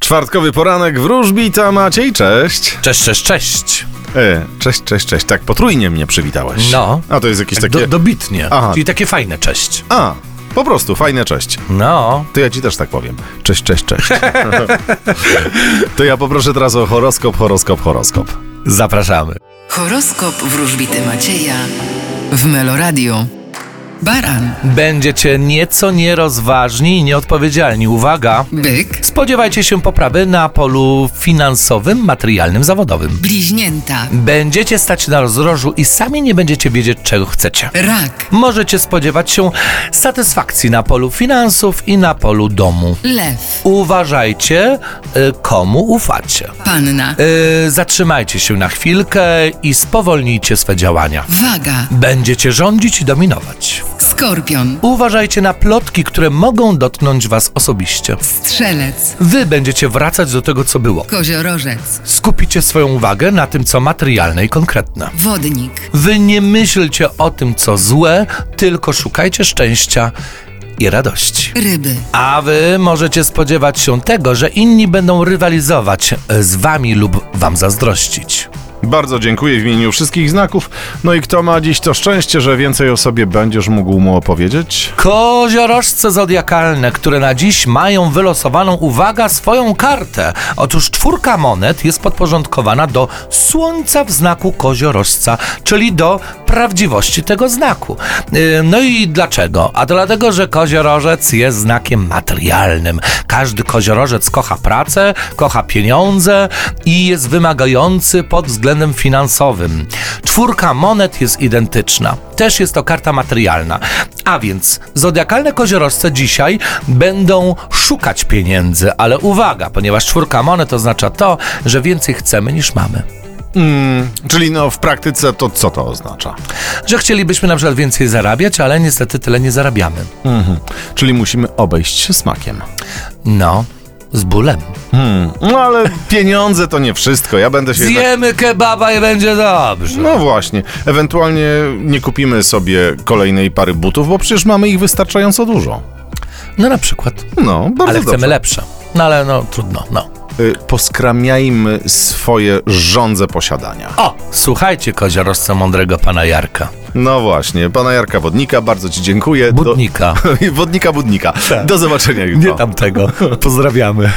Czwartkowy poranek wróżbita Maciej, cześć. Cześć, cześć, cześć. E, cześć, cześć, cześć. Tak potrójnie mnie przywitałeś. No. A to jest jakieś Tak takie... do, dobitnie. Aha. Czyli takie fajne cześć. A, po prostu, fajne cześć. No. To ja ci też tak powiem. Cześć, cześć, cześć. to ja poproszę teraz o horoskop, horoskop, horoskop. Zapraszamy. Horoskop wróżbity Macieja w Meloradio. Baran, Będziecie nieco nierozważni i nieodpowiedzialni. Uwaga! byk, Spodziewajcie się poprawy na polu finansowym, materialnym, zawodowym. bliźnięta, Będziecie stać na rozdrożu i sami nie będziecie wiedzieć, czego chcecie. rak, Możecie spodziewać się satysfakcji na polu finansów i na polu domu. lew, Uważajcie, y, komu ufacie. panna, Y, zatrzymajcie się na chwilkę i spowolnijcie swe działania. waga, Będziecie rządzić i dominować. Skorpion, Uważajcie na plotki, które mogą dotknąć Was osobiście. strzelec, Wy będziecie wracać do tego, co było. koziorożec, Skupicie swoją uwagę na tym, co materialne i konkretne. wodnik, Wy nie myślcie o tym, co złe, tylko szukajcie szczęścia i radości. ryby, A wy możecie spodziewać się tego, że inni będą rywalizować z wami lub wam zazdrościć. Bardzo dziękuję w imieniu wszystkich znaków. No i kto ma dziś to szczęście, że więcej o sobie będziesz mógł mu opowiedzieć? Koziorożce zodiakalne, które na dziś mają wylosowaną, uwaga, swoją kartę. Otóż czwórka monet jest podporządkowana do słońca w znaku koziorożca, czyli do prawdziwości tego znaku. Yy, No i dlaczego? A dlatego, że koziorożec jest znakiem materialnym. Każdy koziorożec kocha pracę, kocha pieniądze i jest wymagający pod względem finansowym. Czwórka monet jest identyczna. Też jest to karta materialna. A więc zodiakalne koziorożce dzisiaj będą szukać pieniędzy, ale uwaga, ponieważ czwórka monet oznacza to, że więcej chcemy niż mamy. Mm, czyli no w praktyce to co to oznacza? Że chcielibyśmy na przykład więcej zarabiać, ale niestety tyle nie zarabiamy. Mhm. Czyli musimy obejść się smakiem. No, z bólem. Hmm. No ale pieniądze to nie wszystko. Ja będę się jednak... Zjemy kebaba i będzie dobrze. No właśnie. Ewentualnie nie kupimy sobie kolejnej pary butów, bo przecież mamy ich wystarczająco dużo. No na przykład. No, bardzo Ale chcemy dobrze. lepsze. No ale no trudno, no. Y, Poskramiajmy swoje żądze posiadania. O, słuchajcie koziorożce mądrego pana Jarka. No właśnie, pana Jarka Wodnika, bardzo ci dziękuję. Budnika. Do... Wodnika Budnika. Do zobaczenia jutro. Nie tamtego. Pozdrawiamy.